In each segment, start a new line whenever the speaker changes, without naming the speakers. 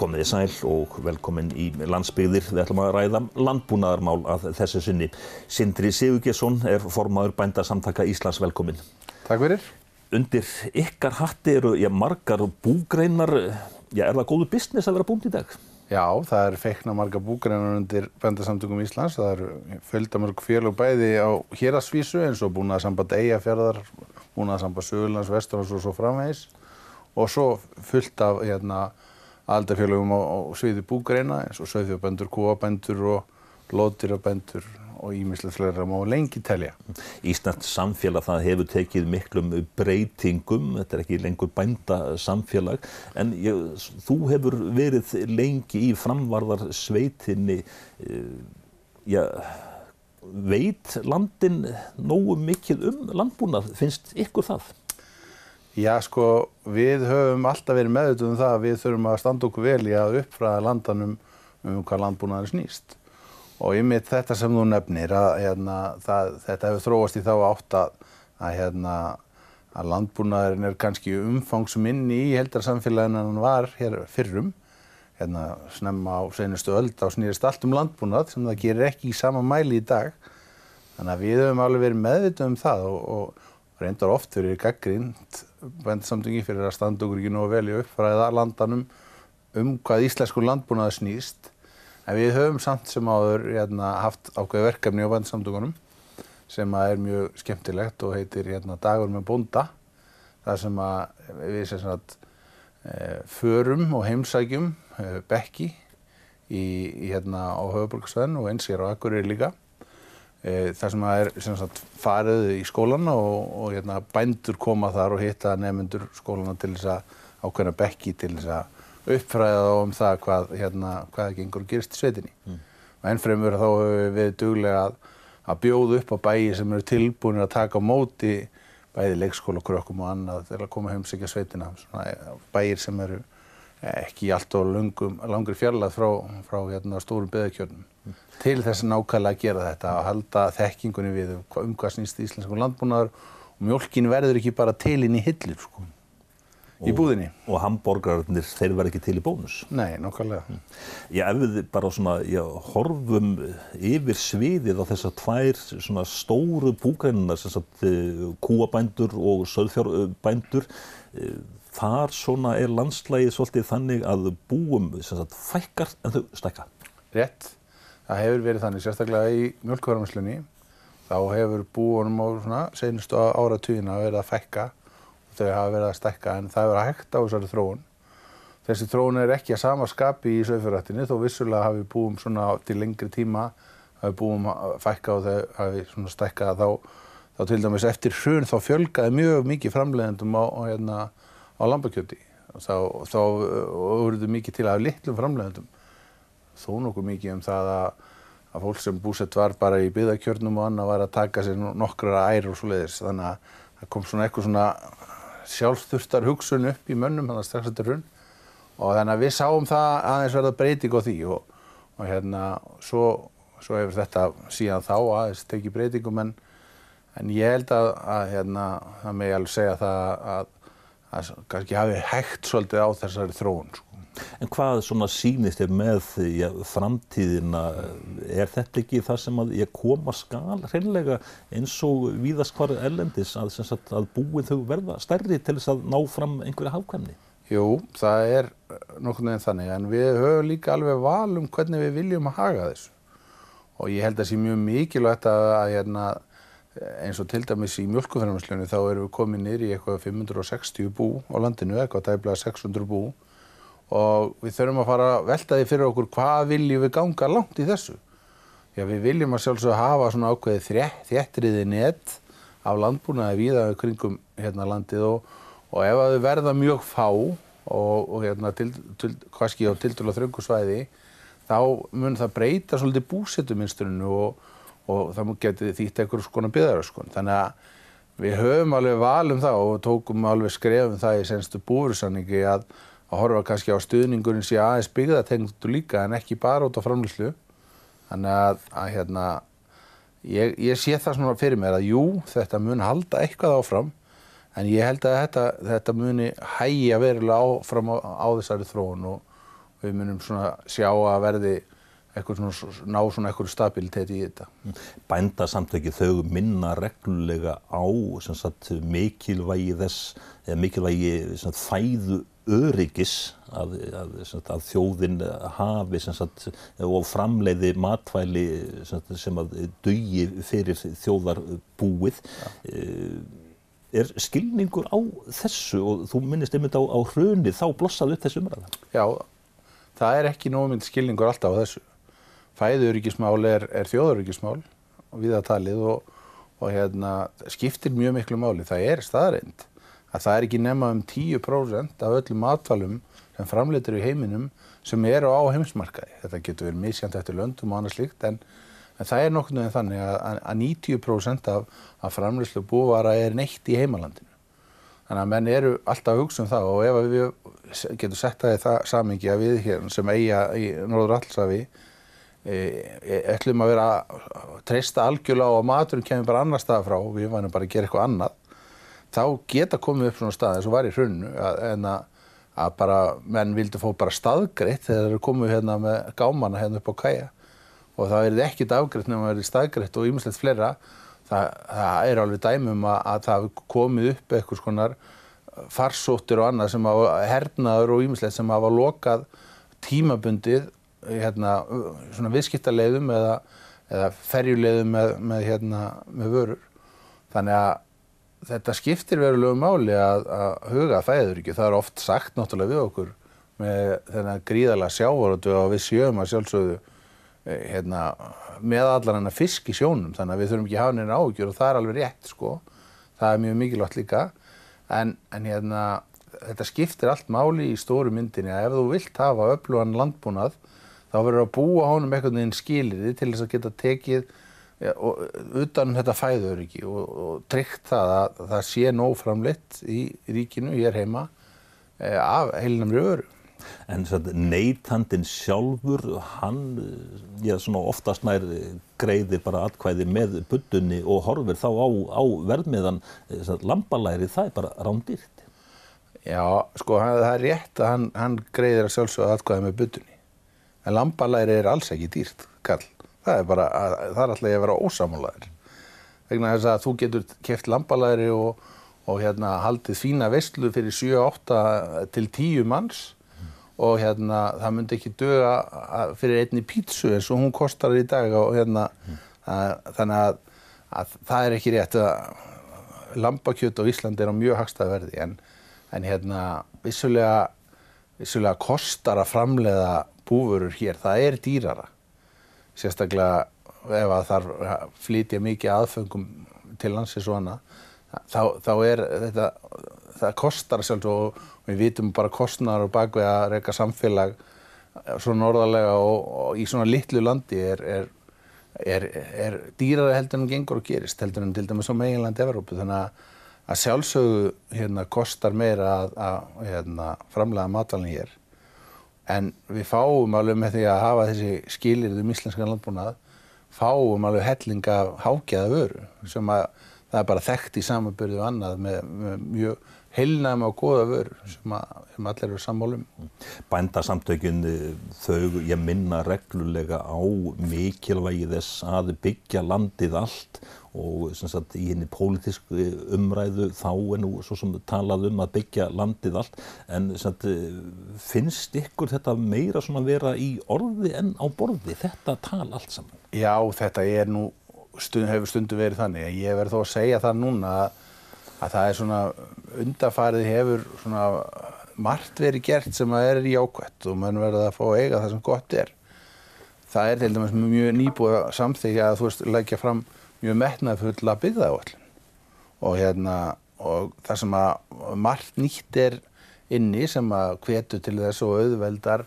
Komiði sæl og velkomin í landsbyggðir. Við ætlum að ræða landbúnaðarmál að þessu sinni. Sindri Sigurgesson er formaður bændasamtaka Íslands velkomin.
Takk fyrir.
Undir ykkar hatti eru já, margar búgreinar. Já, er það góðu business að vera búnd í dag?
Já, það er feikna margar búgreinar undir bændasamtökum Íslands. Það eru fjöldamörg félug bæði á hérasvísu eins og búnaðarsamband Eyjafjörðar, búnaðarsamband Söðurlands, Vesturlands og svo framvegis. Og svo fullt af hérna, aldarfélögum á, á sviði búgreina eins og söðfjörbændur, kúabændur og lóðdýrabændur og ímislega fleira má lengi telja.
Íslands samfélag það hefur tekið miklum breytingum, þetta er ekki lengur bændasamfélag, en ég, þú hefur verið lengi í framvarðarsveitinni, já, veit landin nógu mikið um landbúnað, finnst ykkur það?
Já, sko, við höfum alltaf verið meðutuð um það að við þurfum að standa okkur vel í að uppfraða landanum um hvað landbúnaður snýst. Og yfir þetta sem þú nefnir, að hérna, það, þetta hefur þróast í þá átt að, að, hérna, að landbúnaðurinn er kannski umfangsminni í heldarsamfélaginu en hann var hér fyrrum. Hérna, snemma á senustu öld á snýrist allt um landbúnað sem það gerir ekki í sama mæli í dag. Þannig að við höfum alveg verið meðvituð um það og, og reyndar oft verið gaggrínt bændasamtöngin fyrir að standa okkur ekki nógu vel í uppfræða landanum um hvað íslensku landbúnaði snýst. En við höfum samt sem áður hérna, haft ákveði verkefni á bændasamtökunum sem er mjög skemmtilegt og heitir hérna, Dagur með bónda. Það sem við sem sagt, e, förum og heimsækjum e, bekki í, í, hérna, á höfuborgarsvæðinu og eins hér á Akureyri líka. E, það sem er sem sagt, farið í skólan og, og hérna, bændur koma þar og hitta nefnendur skólana til þess að ákveðna bekki til þess að uppfræða þá um það hvað, hérna, hvað gengur og gerist í sveitinni. Mm. Ennfremur þá hefur við duglega að, að bjóða upp á bæi sem eru tilbúinir að taka á móti bæði leikskólakrökkum og annað til að koma heimsækja sveitina. Svona bæir sem eru ekki allt og langri fjarlað frá, frá hérna, stórum beðakjörnum. Mm. Til þess að nákvæmlega að gera þetta, að halda þekkingunni við um hvað snýst íslenskum landbúnaðar og mjölkin verður ekki bara til inn í hillir sko í búðinni.
Og, hambúrgararnir, þeir verð ekki til í bónus?
Nei, nokkarlega.
Já, ef við bara svona, já, horfum yfir sviðið á þessar tvær svona stóru búgrænunar, sem sagt kúabændur og söðfjárbændur, þar svona er landslægið svolítið þannig að búum, sagt, fækkar en þau stækka.
Rétt. Það hefur verið þannig, sérstaklega í mjölkvarmslunni, þá hefur búunum á svona senustu áratugina verið að fækka þau hafa verið að stækka en það hefur að hægt á þessari þróun. Þessi þróun er ekki að sama skapi í sögfjörðrættinni þó vissulega hafi búum svona til lengri tíma, hafi búum að fækka og þau hafi svona stækkað þá, þá til dæmis eftir hrun þá fjölgaði mjög mikið framleiðendum á, á, hérna, á lambakjöti. Þá, þá voruðu mikið til að litlum framleiðendum. Þó nokkuð mikið um það að, að fólk sem búsett var bara í byðakjörnum og annað var að taka sér nokkra ær og svo leiðis. Þannig að það kom svona eitthvað svona sjálfsþurftar hugsun upp í mönnum þannig að strax þetta hrun og þannig að við sáum það aðeins verða breyting á því og, og hérna svo, svo hefur þetta síðan þá aðeins tekið breytingum en, en ég held að, að hérna það megi alveg segja það að, að kannski hafi hægt svolítið á þessari þróun sko.
En hvað svona sýnist er með ja, framtíðina, er þetta ekki það sem að ég koma skal hreinlega eins og víðast hvar erlendis að, sagt, að búin þau verða stærri til þess að ná fram einhverja hafkvæmni?
Jú, það er nokkur nefn þannig en við höfum líka alveg val um hvernig við viljum að haga þessu og ég held að það sé mjög mikilvægt að, að hérna, eins og til dæmis í mjölkufærarmesslunni þá erum við komið nýri í eitthvað 560 bú á landinu, eitthvað tæmlega 600 bú og við þurfum að fara að velta því fyrir okkur hvað viljum við ganga langt í þessu. Já, við viljum að sjálfsög hafa svona ákveði þjættriði nett af landbúnaði víða kringum hérna landið og, og ef að þau verða mjög fá og, og hérna til, til, kannski á tildurlega þröngu svæði þá mun það breyta svolítið búsettuminsturinu og, og það geti þýtt einhverjum skona byðaröskun. Þannig að við höfum alveg valum það og tókum alveg skrefum það í senstu búursanningi að að horfa kannski á stuðningurinn sé aðeins byggðatengtu líka en ekki bara út á framlýslu. Þannig að, að hérna, ég, ég sé það svona fyrir mér að jú, þetta mun halda eitthvað áfram en ég held að þetta, þetta muni hægja verulega áfram á, á þessari þróun og, við munum svona sjá að verði svona, ná svona eitthvað stabilitet í þetta.
Bændasamtöki þau minna reglulega á sagt, mikilvægi þess, eða mikilvægi sagt, fæðu öryggis að, að, að, að þjóðin hafi sagt, og framleiði matvæli sagt, sem að dugi fyrir þjóðarbúið. Ja. Er skilningur á þessu og þú minnist einmitt á, á hrunið þá blossaðu upp þessu umræða?
Já, það er ekki nógmynd skilningur alltaf á þessu fæðuröryggismál er, er þjóðuröryggismál við að talið og, og hérna, skiptir mjög miklu máli. Það er staðreind að það er ekki nema um 10% af öllum matvælum sem framleitur í heiminum sem eru á heimsmarkaði. Þetta getur verið misjant eftir löndum og annað slíkt en, en það er nokkur með þannig að, að 90% af, af framleyslu búvara er neitt í heimalandinu. Þannig að menn eru alltaf að hugsa um það og ef við getum sett það í það samingi að við hér sem eiga í Norður Allsafi ætlum að vera að treysta algjörlega á að maturum kemur bara annar stað frá og við vænum bara að gera eitthvað annað þá geta komið upp svona stað eins og var í hrunnu en að, að bara menn vildi fá bara staðgreitt þegar þeir eru komið hérna með gámana hérna upp á kæja og það verið ekkit afgreitt nema að verið staðgreitt og ýmislegt fleira. Það, það er alveg dæmum að, að það komið upp eitthvað skonar farsóttir og annað sem hafa hernaður og ýmislegt sem hafa lokað tímabundið hérna, svona viðskiptarleiðum eða, eða ferjuleiðum með, með, hérna, með vörur. Þannig að þetta skiptir verulegu máli að, að huga fæður ekki. Það er oft sagt náttúrulega við okkur með þennan gríðala sjávarötu og við sjöum að sjálfsögðu eh, hérna, með allar hennar fisk í sjónum þannig að við þurfum ekki að hafa neina ágjör og það er alveg rétt sko. Það er mjög mikilvægt líka en, en hérna, þetta skiptir allt máli í stóru myndinni að ef þú vilt hafa öflugan landbúnað þá verður að búa honum einhvern veginn skilirði til þess að geta tekið ja, og, utan um þetta fæðuröki og, og tryggt það að það sé nóg framleitt í ríkinu, ég er heima, e, af heilinamri öru.
En neytandin sjálfur, hann, já svona oftast nær greiðir bara atkvæði með buddunni og horfir þá á, á verðmiðan, lambalæri, það er bara rándýrt.
Já, sko það er rétt að hann, hann greiðir að sjálfsögða atkvæði með buddunni en lambalæri er alls ekki dýrt kall. Það er bara, að, það er alltaf að vera ósamálaður. Vegna þess að þú getur keft lambalæri og, og hérna haldið fína vestlu fyrir 7-8 til 10 manns mm. og hérna það myndi ekki döga fyrir einni pítsu eins og hún kostar í dag og hérna mm. að, þannig að, að það er ekki rétt að lambakjöt á Íslandi er á mjög hagstað verði en, en hérna vissulega, vissulega kostar að framleiða búvörur hér, það er dýrara. Sérstaklega ef að þarf flytja mikið aðfengum til landsins og annað þá, þá er þetta það kostar sjálf og við vitum bara kostnar og bakveg að reyka samfélag svona orðalega og, og í svona litlu landi er, er, er, er dýrara heldur en gengur og gerist heldur en til dæmis á meginlandi Evrópu. Þannig að, að sjálfsögðu hérna, kostar meira að, að hérna, framlega matalinn hér en við fáum alveg með því að hafa þessi skilirðum íslenskan landbúnað fáum alveg helling af hákjaða vöru sem að það er bara þekkt í samanbyrðu annað með, með mjög heilnæma og goða vöru sem, að, sem allir eru sammálum.
Bændasamtökjun þau, ég minna reglulega á mikilvægi þess að byggja landið allt og sagt, í henni pólitísku umræðu þá er nú svo sem talað um að byggja landið allt. En sagt, finnst ykkur þetta meira svona vera í orði en á borði þetta tal allt saman?
Já þetta er nú stund, hefur stundu verið þannig. Ég verð þó að segja það núna að, að það er svona undafarið hefur svona margt verið gert sem að er í ákvæmt og mann verður að fá að eiga það sem gott er. Það er til dæmis mjög nýbúið samþykja að þú veist leggja fram mjög metnaðfull að byggja það allir og hérna og það sem að margt nýtt er inni sem að hvetu til þess og auðveldar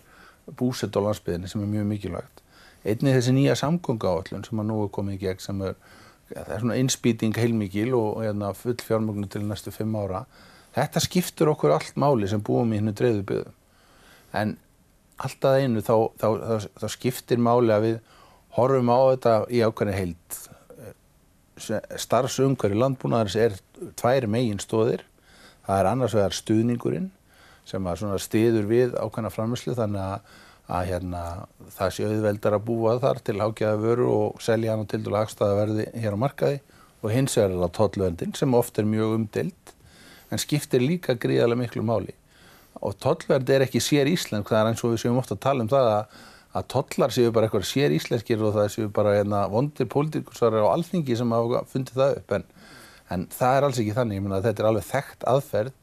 búsett á landsbyðinni sem er mjög mikilvægt. Einnig þessi nýja samgöngu áallun sem að nú er komið í gegn sem er, ja, er svona innspýting heilmikil og, hérna, full fjármögnu til næstu fimm ára. Þetta skiptur okkur allt máli sem búum í hennu dreifðu byggðum. En alltaf einu þá, þá, þá, þá skiptir máli að við horfum á þetta í ákveðin heild starfsumhverju landbúnaðarins er tvær megin stóðir. Það er annars vegar stuðningurinn sem stiður við ákveðna framherslu þannig að, að hérna, það sé auðveldar að búa þar til ágæða vöru og selja hann til dælu verði hér á markaði og hins vegar er það tollverndin sem oft er mjög umdild en skiptir líka gríðarlega miklu máli og tollvernd er ekki sér íslensk, það er eins og við séum ofta að tala um það að, að tollar séu bara eitthvað sér íslenskir og það séu bara hérna, vondir pólitíkusar á alþingi sem hafa fundið það upp. En, en það er alls ekki þannig, ég menna að þetta er alveg þekkt aðferð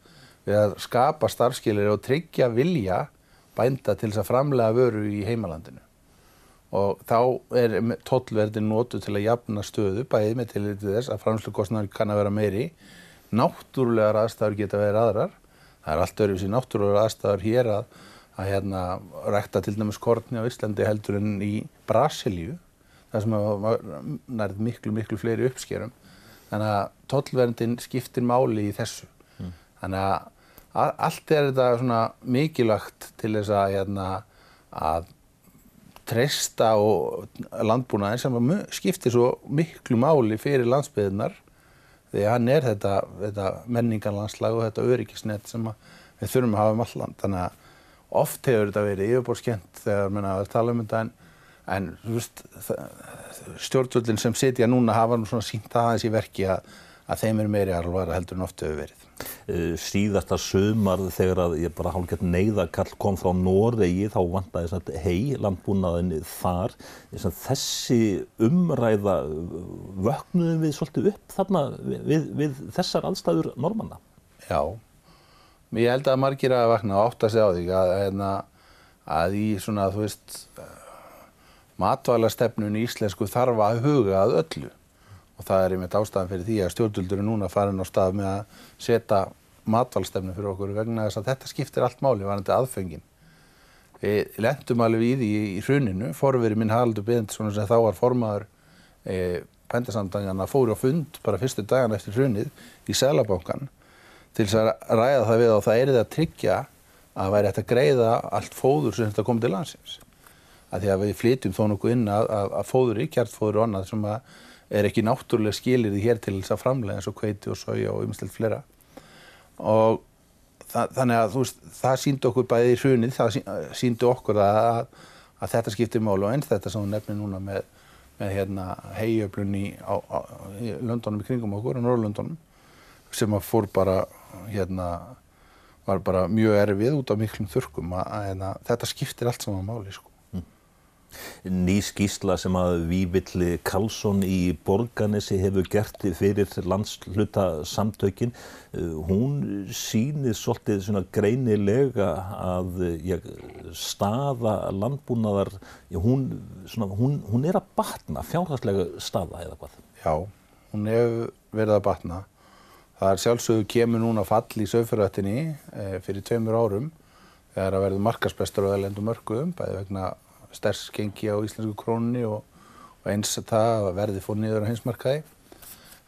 við að skapa starfskilir og tryggja vilja bænda til þess að framlega vöru í heimalandinu. Og þá er tollverðin nótu til að jafna stöðu bæðið með til þess að framslugkostnar kann að vera meiri. Náttúrulegar aðstæður geta verið aðrar. Það er allt öðru síðan náttúrulegar aðstæður hér að, að hérna rækta til dæmis kortni á Íslandi heldur en í Brasilíu það sem nærið miklu miklu fleiri uppskerum þannig að tollverðin skiptir máli í þessu mm. þannig að allt er þetta svona mikilvægt til þess að, hérna, að treysta landbúnaðin sem skiptir svo miklu máli fyrir landsbyðunar því að hann er þetta, þetta menningarlandslag og þetta öryggisnett sem við þurfum að hafa um all land. Þannig að oft hefur þetta verið yfirbórskjent þegar menna að tala um þetta en, en stjórnvöldin sem sitja núna hafa nú svona sínt aðeins í verki að, að þeim er meiri alvar heldur en oft hefur verið.
Eh, síðasta sömar þegar að ég bara hálfgett neyðakall kom frá Noregi þá vantæði þess að hei landbúnaðinni þar. Þessi umræða vöknuðum við svolítið upp þarna við, við þessar allstæður normanna
Já, ég held að margir að vakna átt að segja á því að, að, hérna, að í svona þú veist matvælastefnun í íslensku þarf að huga að öllu. Og það er einmitt ástæðan fyrir því að stjórnvöldur er núna farin á stað með að setja matvalstefnu fyrir okkur vegna þess að þetta skiptir allt máli varandi aðfengin. Við lendum alveg í því í hruninu, forveri minn Haraldur Bindesson sem þá var formaður e, pendasamdangana fóri á fund bara fyrstu dagan eftir hrunið í Sælabankan til þess að ræða það við og það er það að tryggja að væri hægt að greiða allt fóður sem þetta kom til landsins. Að því að við flytjum þó nokkuð inn að, að, að fóður, kjartfóður og annað sem er ekki náttúrulega skilir því hér til þess að framlega eins og kveiti og soja og umstilt flera og það, þannig að þú veist það síndi okkur bæði í hrunið það síndi okkur að, að þetta skiptir mál og eins þetta sem við nefnum núna með, með hérna heiöflun í, í löndunum í kringum okkur, á Norrlöndunum sem að fór bara hérna var bara mjög erfið út af miklum þurkum að, hérna, þetta skiptir allt saman máli sko
ný skísla sem að Vívilli Karlsson í Borganesi hefur gert fyrir landsluta samtökin. Eh, hún sýnir svolítið svona greinilega að já, staða landbúnaðar, já, hún, svona, hún, hún er að batna, fjárhagslega staða eða hvað?
Já, hún hefur verið að batna. Það er sjálfsögur kemur núna fall í sögfyrrættinni eh, fyrir tveimur árum þegar að verður markasbestur á elendu mörgum, bæði vegna sterks gengi á íslensku krónunni og, og eins að það verði fór niður á hinsmarkaði.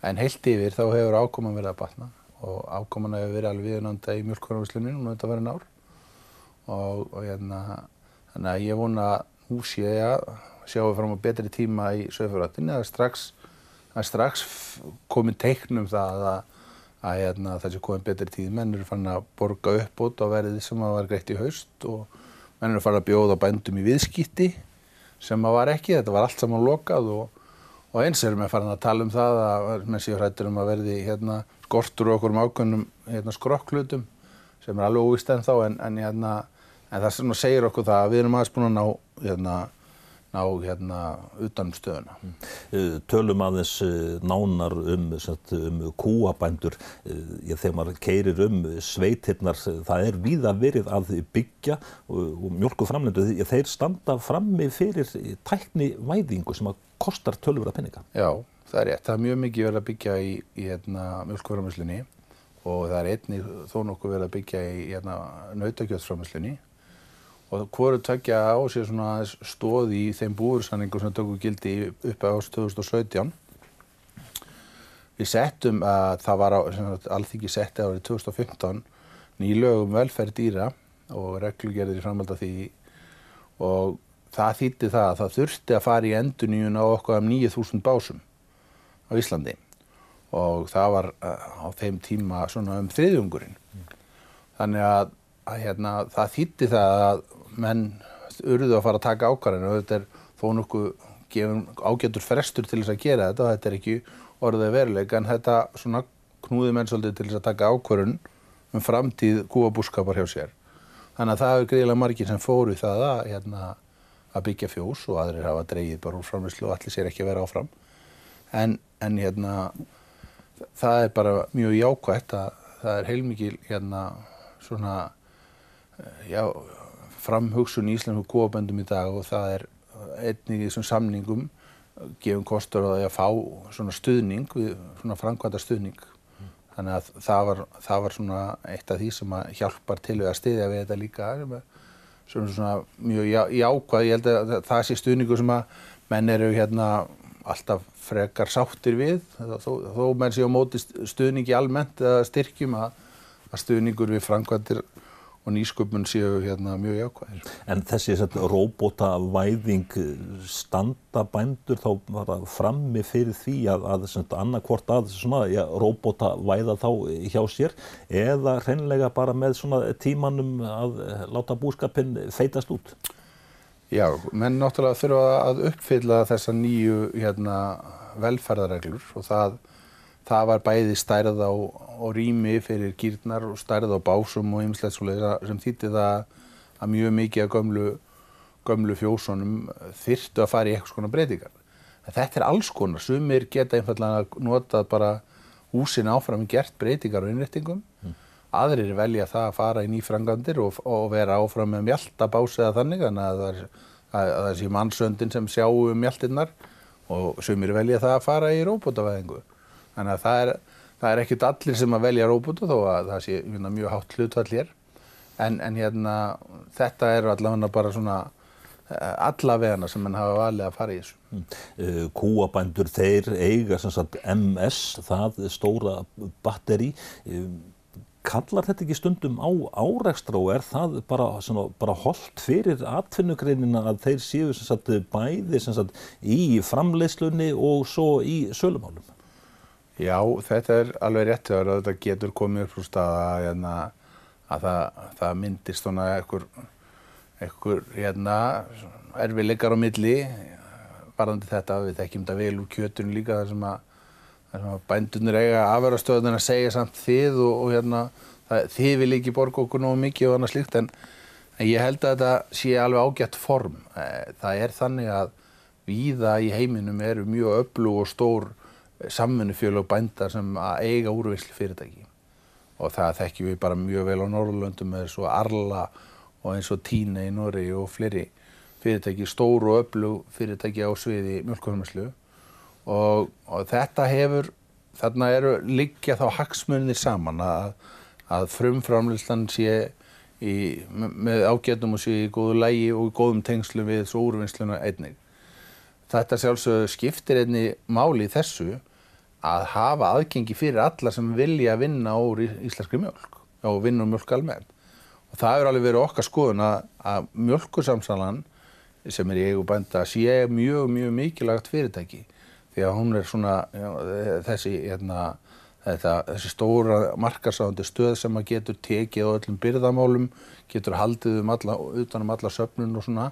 En heilt yfir þá hefur ákoman verið að batna og ákoman hefur verið alveg viðnanda í mjölkvarnarvíslunni núna þetta verið nár. Og, og hérna, þannig að ég vona sé ég að sjáum fram á betri tíma í sögfjörðatinni. Það er strax, strax komin teiknum það að, að hérna, það sé komin betri tíð. Menn eru fann að borga upp út á verðið sem að var greitt í haust og menn eru farið að bjóða bændum í viðskipti sem að var ekki, þetta var allt saman lokað og, og eins erum við farin að tala um það að menn séu hrættur um að verði hérna, skortur okkur um ákveðnum hérna, skrokklutum sem er alveg óvist en þá en, en, hérna, en það segir okkur það að við erum aðeins búin að ná hérna, ná hérna utanum stöðuna. Mm.
Eh, tölum aðeins eh, nánar um, um kúabændur, eh, þegar maður keirir um sveitirnar, það er víða verið að byggja og, og mjölku framlendu, þeir standa frammi fyrir tækni væðingu sem að kostar tölur að penninga.
Já, það er rétt, það er mjög mikið verið að byggja í, í hérna, mjölku framlenslunni og það er einnig þó nokkuð verið að byggja í hérna, nautakjöðsframlenslunni og hvoru tökja á sér svona stóð í þeim búursanningu sem tökur gildi upp á 2017. Við settum að það var á, alþingi setti árið 2015 nýlögum velferð dýra og reglugerðir í framhald af því og það þýtti það að það þurfti að fara í enduníun á okkar um 9000 básum á Íslandi og það var eh, á þeim tíma svona um þriðjungurinn. Þannig að, að hérna, það þýtti það að menn urðu að fara að taka ákvarðinu og þetta er þó nokkuð gefum ágætur frestur til þess að gera þetta og þetta er ekki orðið veruleik en þetta svona knúði menn svolítið til þess að taka ákvarðun um framtíð kúabúskapar hjá sér. Þannig að það hefur greiðilega margir sem fóru það að, hérna, að byggja fjós og aðrir hafa dreigið bara úr framlýslu og allir sér ekki að vera áfram. En, en hérna, það er bara mjög jákvægt að það er heilmikið hérna, svona, já, framhugsun í Íslandsku kúaböndum í dag og það er einnig í þessum samningum gefum kostur að fá svona stuðning, svona framkvæmda stuðning Þannig að það var, það var svona eitt af því sem hjálpar til við að styðja við þetta líka sem er svona mjög já, jákvæð. Ég held að það sé stuðningu sem að menn eru hérna alltaf frekar sáttir við þó, þó menn sé á móti stuðningi almennt eða styrkjum að, að stuðningur við framkvæmdir og nýsköpun séu hérna mjög jákvæðir.
En þessi robotavæðing standa bændur þá frammi fyrir því að, að annarkvort að ja, robotavæða þá hjá sér eða hreinlega bara með tímanum að láta búskapin feitast út?
Já, menn náttúrulega þurfa að uppfylla þessa nýju hérna, velferðarreglur og það það var bæði stærð á, á rými fyrir gýrnar og stærð á básum og ymslegt sem þýtti það að mjög mikið af gömlu, gömlu fjósunum þyrtu að fara í eitthvað svona breytingar. En þetta er alls konar, sumir geta einfallega notað bara húsin áfram gert breytingar og innrættingum, mm. aðrir velja það að fara í nýfrangandir og, og vera áfram með mjöltabás eða þannig, þannig að það er, að, að það sé mannsöndin sem sjáu um mjöltinnar og sumir velja það að fara í róbótavæðingu. Þannig að það er, það er ekkert allir sem að velja róbótu þó að það sé hérna, mjög hátt hlutvall hér. En, en hérna, þetta eru allavega bara svona eh, allavegana sem mann hafa valið að fara í þessu. Mm.
Uh, kúabændur þeir eiga sagt, MS, það stóra batteri. Uh, kallar þetta ekki stundum á árekstra og er það bara, svona, bara holdt fyrir atvinnugreinina að þeir séu sagt, bæði sagt, í framleiðslunni og svo í sölumálum?
Já, þetta er alveg rétt þegar þetta getur komið upp frá staða hérna, að það, það myndist svona einhver, einhver hérna, erfileikar á milli varðandi þetta, við þekkjum þetta vel úr kjötunum líka þar sem að, þar sem að bændunir eiga afverðastöðun að segja samt þið og, og hérna, það, þið vil ekki borga okkur náðu mikið og annað slíkt en, en ég held að þetta sé alveg ágætt form. Eh, það er þannig að víða í heiminum eru mjög öflug og stór samfunnufjölu og bændar sem að eiga úrveysli fyrirtæki og það þekkjum við bara mjög vel á Norrlöndum með svo Arla og eins og Tíne í Norri og fleiri fyrirtæki, stóru og öllu fyrirtæki á sviði mjölkvöðumarslu og, og þetta hefur, þarna eru liggja þá hagsmunir saman að, að frumframlistan sé í, með ágætum og sé í góðu lægi og í góðum tengslu við svo úrvinnsluna einnig. Þetta sjálfsög skiptir einni máli í þessu að hafa aðgengi fyrir alla sem vilja vinna úr íslenskri mjölk og vinna úr mjölk almennt. Og það hefur alveg verið okkar skoðun að, að mjölkursamsalan sem er í eigu bænda sé mjög, mjög mikilvægt fyrirtæki því að hún er svona já, þessi, hérna, þetta, þessi stóra markarsáðandi stöð sem að getur tekið á öllum byrðamálum, getur haldið um alla, utan um alla söfnun og svona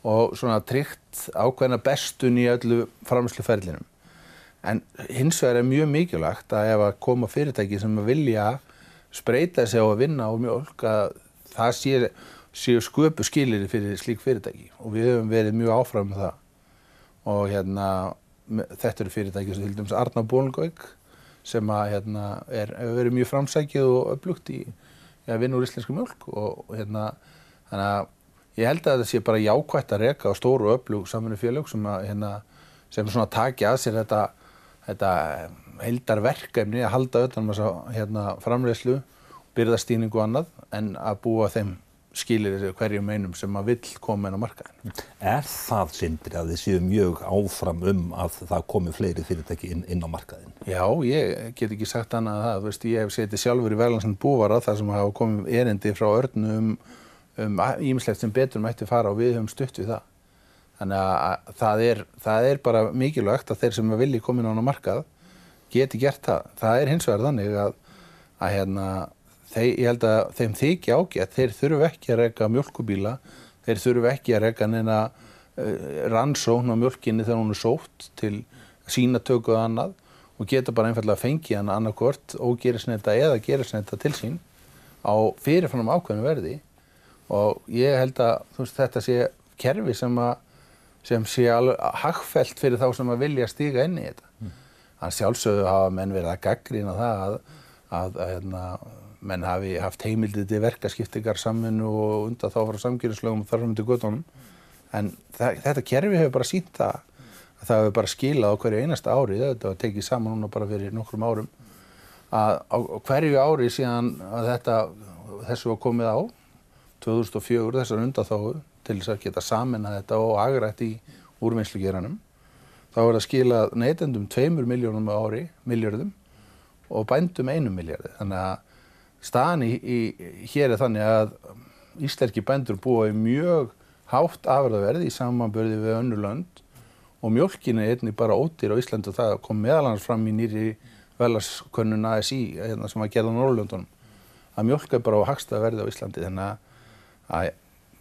og svona tryggt ákveðna bestun í öllu framsluferlinum. En hins vegar er mjög mikilvægt að ef að koma fyrirtæki sem vilja spreita sig á að vinna á mjölk að það séu sé sköpu skilir fyrir slík fyrirtæki og við höfum verið mjög áfram með það. Og hérna þetta eru fyrirtæki sem til dæmis Arna Bólungauk sem að hérna er, hefur verið mjög framsækið og upplugt í að vinna úr íslensku mjölk og, og hérna þannig að ég held að þetta sé bara jákvægt að reyka á stóru og upplug samfunni félög sem að hérna sem svona takja að sér þetta þetta heildarverkefni að halda öllum hérna, framlegslu, byrðastýningu og annað en að búa þeim skilir hverjum einum sem að vill koma inn á markaðin.
Er það sindri að þið séu mjög áfram um að það komi fleiri fyrirtæki inn, inn á markaðin?
Já, ég get ekki sagt annað að það. Veist, ég hef setið sjálfur í Verlandsson búvara þar sem hafa komið erindi frá örnu um ímislegt um, sem betur mætti fara og við höfum stutt við það. Þannig að það er, það er bara mikilvægt að þeir sem vilji koma inn á markað geti gert það. Það er hins vegar þannig að, að hérna, þeir, ég held að þeim þykja ágætt, þeir þurfu ekki að reyka mjölkubíla, þeir þurfu ekki að reyka neina uh, rannsókn á mjölkinni þegar hún er sótt til sínatöku og annað og geta bara einfallega að fengi hann annarkvört ógerisnetta eða gerisnetta til sín á fyrirfannum ákveðinu verði og ég held að veist, þetta sé kerfi sem, a, sem sé hagfælt fyrir þá sem að vilja stíga inn í þetta. Mm. Þannig sjálfsögðu hafa menn verið að gaggrýna það að, að, að hérna, menn hafi haft heimildið til verkaskiptingar saminu og undan þá frá samgjörðislögum og þarfum til göttunum en það, þetta kerfi hefur bara sínt það að það hefur bara skilað á hverju einasta ári, þetta var tekið saman núna bara fyrir nokkrum árum að á hverju ári síðan að þetta, þessu var komið á 2004 þessar undanþáu til þess að geta saminna þetta og agrætt í úrvinnslugeranum þá er það skilað neytendum 2 miljónum ári, miljardum og bændum 1 miljardi þannig að staðan í, í hér er þannig að íslenski bændur búa í mjög hátt afræðaverði í samanbörði við önnur lönd og mjölkin er einnig bara ódýr á Íslandi og það kom meðalans fram í nýri velaskönnun ASI hérna, sem var gerð á Norrlöndunum að mjölk er bara á hagstaða verði á Íslandi. Þannig að að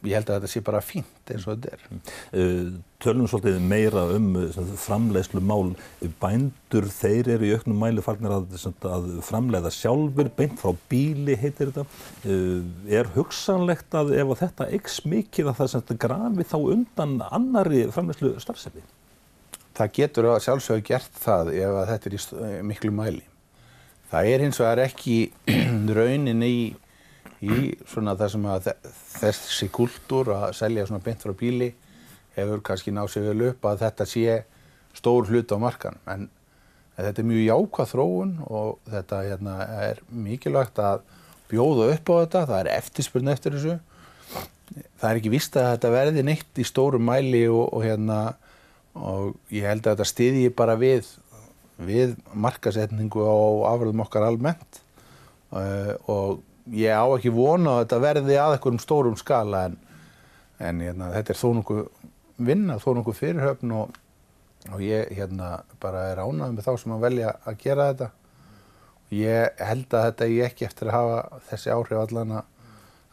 ég held að þetta sé bara fínt eins og þetta er.
Uh, tölum svolítið meira um uh, framleiðslu mál. Bændur, þeir eru í auknum mæli farnir að, að framleiða sjálfur, beint frá bíli heitir þetta. Uh, er hugsanlegt að ef að þetta eiks mikið að það grafi þá undan annari framleiðslu starfsefni?
Það getur að sjálfsögur gert það ef að þetta er í miklu mæli. Það er hins vegar ekki raunin í í svona það sem að þessi kultúr að selja svona beint frá bíli hefur kannski náð sér vel upp að þetta sé stór hlut á markan en þetta er mjög jákvæð þróun og þetta hérna, er mikilvægt að bjóða upp á þetta, það er eftirspurn eftir þessu. Það er ekki vist að þetta verði neitt í stórum mæli og, og hérna og ég held að þetta stiðji bara við við markasetningu á afröðum okkar almennt. Uh, og ég á ekki vona að þetta verði að einhverjum stórum skala en, en hérna, þetta er þó nokkuð vinna, þó nokkuð fyrirhöfn og, og ég hérna, bara er ánægð með þá sem að velja að gera þetta. Ég held að þetta ég ekki eftir að hafa þessi áhrif allan að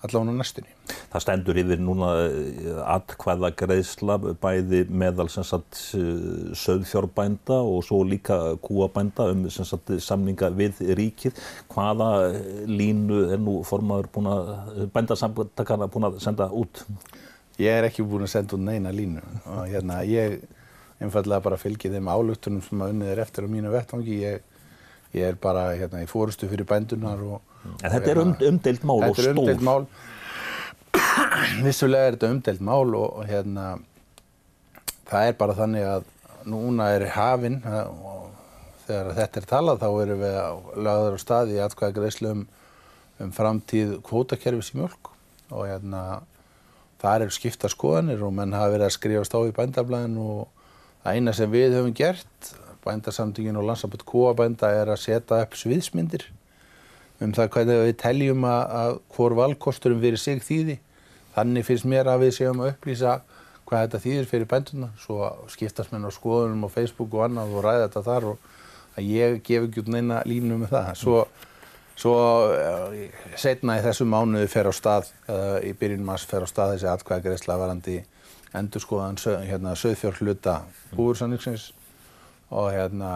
allan á næstunni.
Það stendur yfir núna eh, atkvæða greiðsla bæði meðal sagt, eh, og svo líka kúabænda um sagt, samninga við ríkið. Hvaða línu er nú formadur bændasamtakana búin að senda út?
Ég er ekki búin að senda út neina línu hérna ég einfallega bara fylgi þeim álugtunum sem að unnið er eftir á mínu vettvangi. Ég, ég er bara hérna í fórustu fyrir bændunar og
En þetta er um, umdeilt mál og stór.
Þetta er umdeilt mál. Vissulega er þetta umdeilt mál og, hérna, það er bara þannig að núna er hafinn og þegar þetta er talað þá erum við lagður á staði í atkvæða greiðslu um, um framtíð kvótakerfis í mjölk og hérna þar eru skipta skoðanir og menn hafa verið að skrifast á í bændablaðin og það eina sem við höfum gert, bændasamtingin og landsamböld kóabænda er að setja upp sviðsmyndir um það hvernig við teljum að, að hvor valkosturum fyrir sig þýði. Þannig finnst mér að við séum að upplýsa hvað þetta þýðir fyrir bænduna. Svo skiptast mér á skoðunum á Facebook og annað og ræða þetta þar og að ég gef ekki út neina línu með það. Svo, svo eh, setna í þessu mánuði fer á stað, eða í byrjunum að fer á stað þessi atkvæðagreisla varandi endur skoðan hérna, söðfjörn hluta búursanningsins og hérna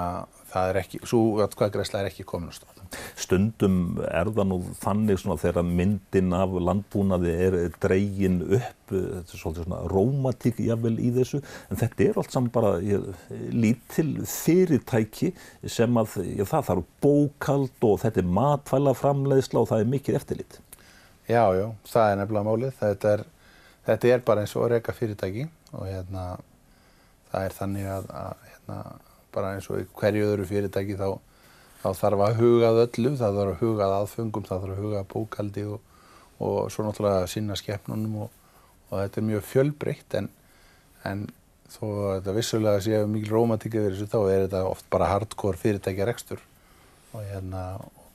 það er ekki, svo atkvæðagreisla er ekki komin á stað
stundum er það nú þannig svona þegar myndin af landbúnaði er dregin upp, þetta er svolítið svona rómatík jável í þessu, en þetta er allt saman bara ég, lítil fyrirtæki sem að já, það þarf bókald og þetta er matvælaframleiðsla og það er mikið eftirlit.
Já, já, það er nefnilega málið, þetta er, þetta er bara eins og reyka fyrirtæki og hérna það er þannig að, að hérna, bara eins og hverju öðru fyrirtæki þá þá þarf að hugað öllu, það þarf að hugað aðfengum, það þarf að hugað bókaldi og, og svo náttúrulega að sinna skeppnunum og, og þetta er mjög fjölbreytt en, en þó að þetta vissulega séu mikil rómatík yfir þessu þá er þetta oft bara hardcore fyrirtækja rekstur. Og hérna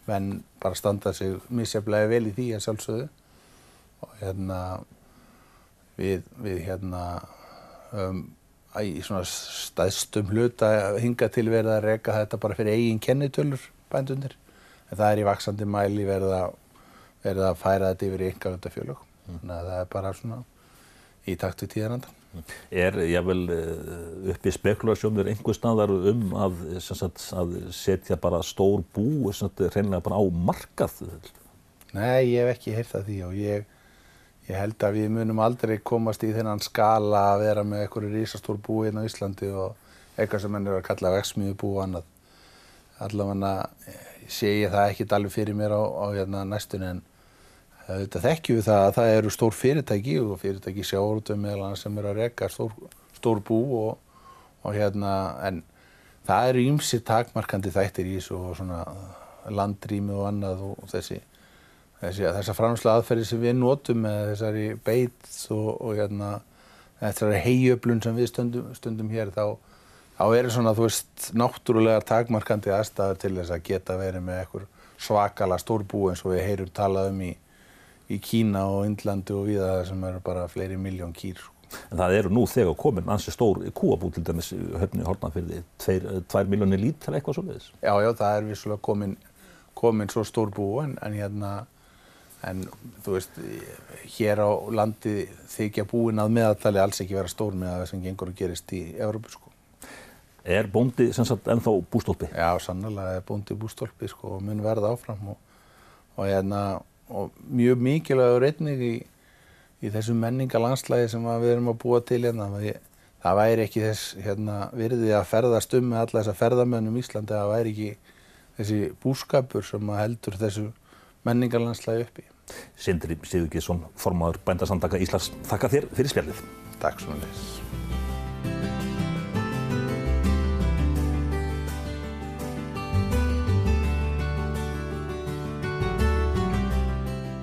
menn bara standa sig misjaflega vel í því að sjálfsögðu. Og hérna við, við hérna um, í svona staðstum hluta hinga til verða að reyka þetta bara fyrir eigin kennitölur bændunir en það er í vaksandi mæli verða, verða að færa þetta yfir í yngarvöndafjölug mm. þannig að það er bara svona í takt við tíðanandan.
Er jável eh, uppi spekulasjónir einhver staðar um að, sagt, að setja bara stór bú sagt, reynilega bara á markað?
Nei, ég hef ekki heyrt það því og ég, ég held að við munum aldrei komast í þennan skala að vera með einhverju rísastór bú hérna á Íslandi og eitthvað sem henn er að kalla vexmiðu bú og annað. Allavega sé ég það ekki alveg fyrir mér á, á hérna, næstunni en þetta þekkjum við það að það eru stór fyrirtæki og fyrirtæki sjáurútum meðal annars sem eru að reka stór, stór bú og, og hérna en það eru ýmsi takmarkandi þættir í þessu og svona landrými og annað og þessi, þessar framslega aðferði sem við notum með þessari beit og, og hérna, þessari heiöflun sem við stundum, stundum hér þá, þá eru svona, þú veist, náttúrulega takmarkandi aðstæður til þess að geta verið með einhver svakala stórbú eins og við heyrum talað um í, í Kína og Indlandi og viða sem eru bara fleiri miljón kýr.
En það eru nú þegar komin ansi stór kúabú til dæmis höfni hortnafyrði, tvær miljónir lítra eitthvað svoleiðis.
Já, já, það er vissulega komin, komin svo stór bú en, en hérna en þú veist, hér á landi þykja búin að meðaltali alls ekki vera stór með það sem gengur og gerist í Európu sko.
Er bóndi sem sagt ennþá bústólpi?
Já, sannlega er bóndi bústólpi sko og mun verða áfram og, og, hérna, og mjög mikilvægur einnig í, í þessu menningalandslægi sem við erum að búa til hérna. Það væri ekki þess hérna, virði að ferðast um með alla þessa ferðamönnum í Íslandi, það væri ekki þessi búskapur sem heldur þessu menningarlandslægi uppi.
Sindri Sigurgesson, formadur bændasamtaka Íslands. Þakka þér fyrir spjallið.
Takk svo þess.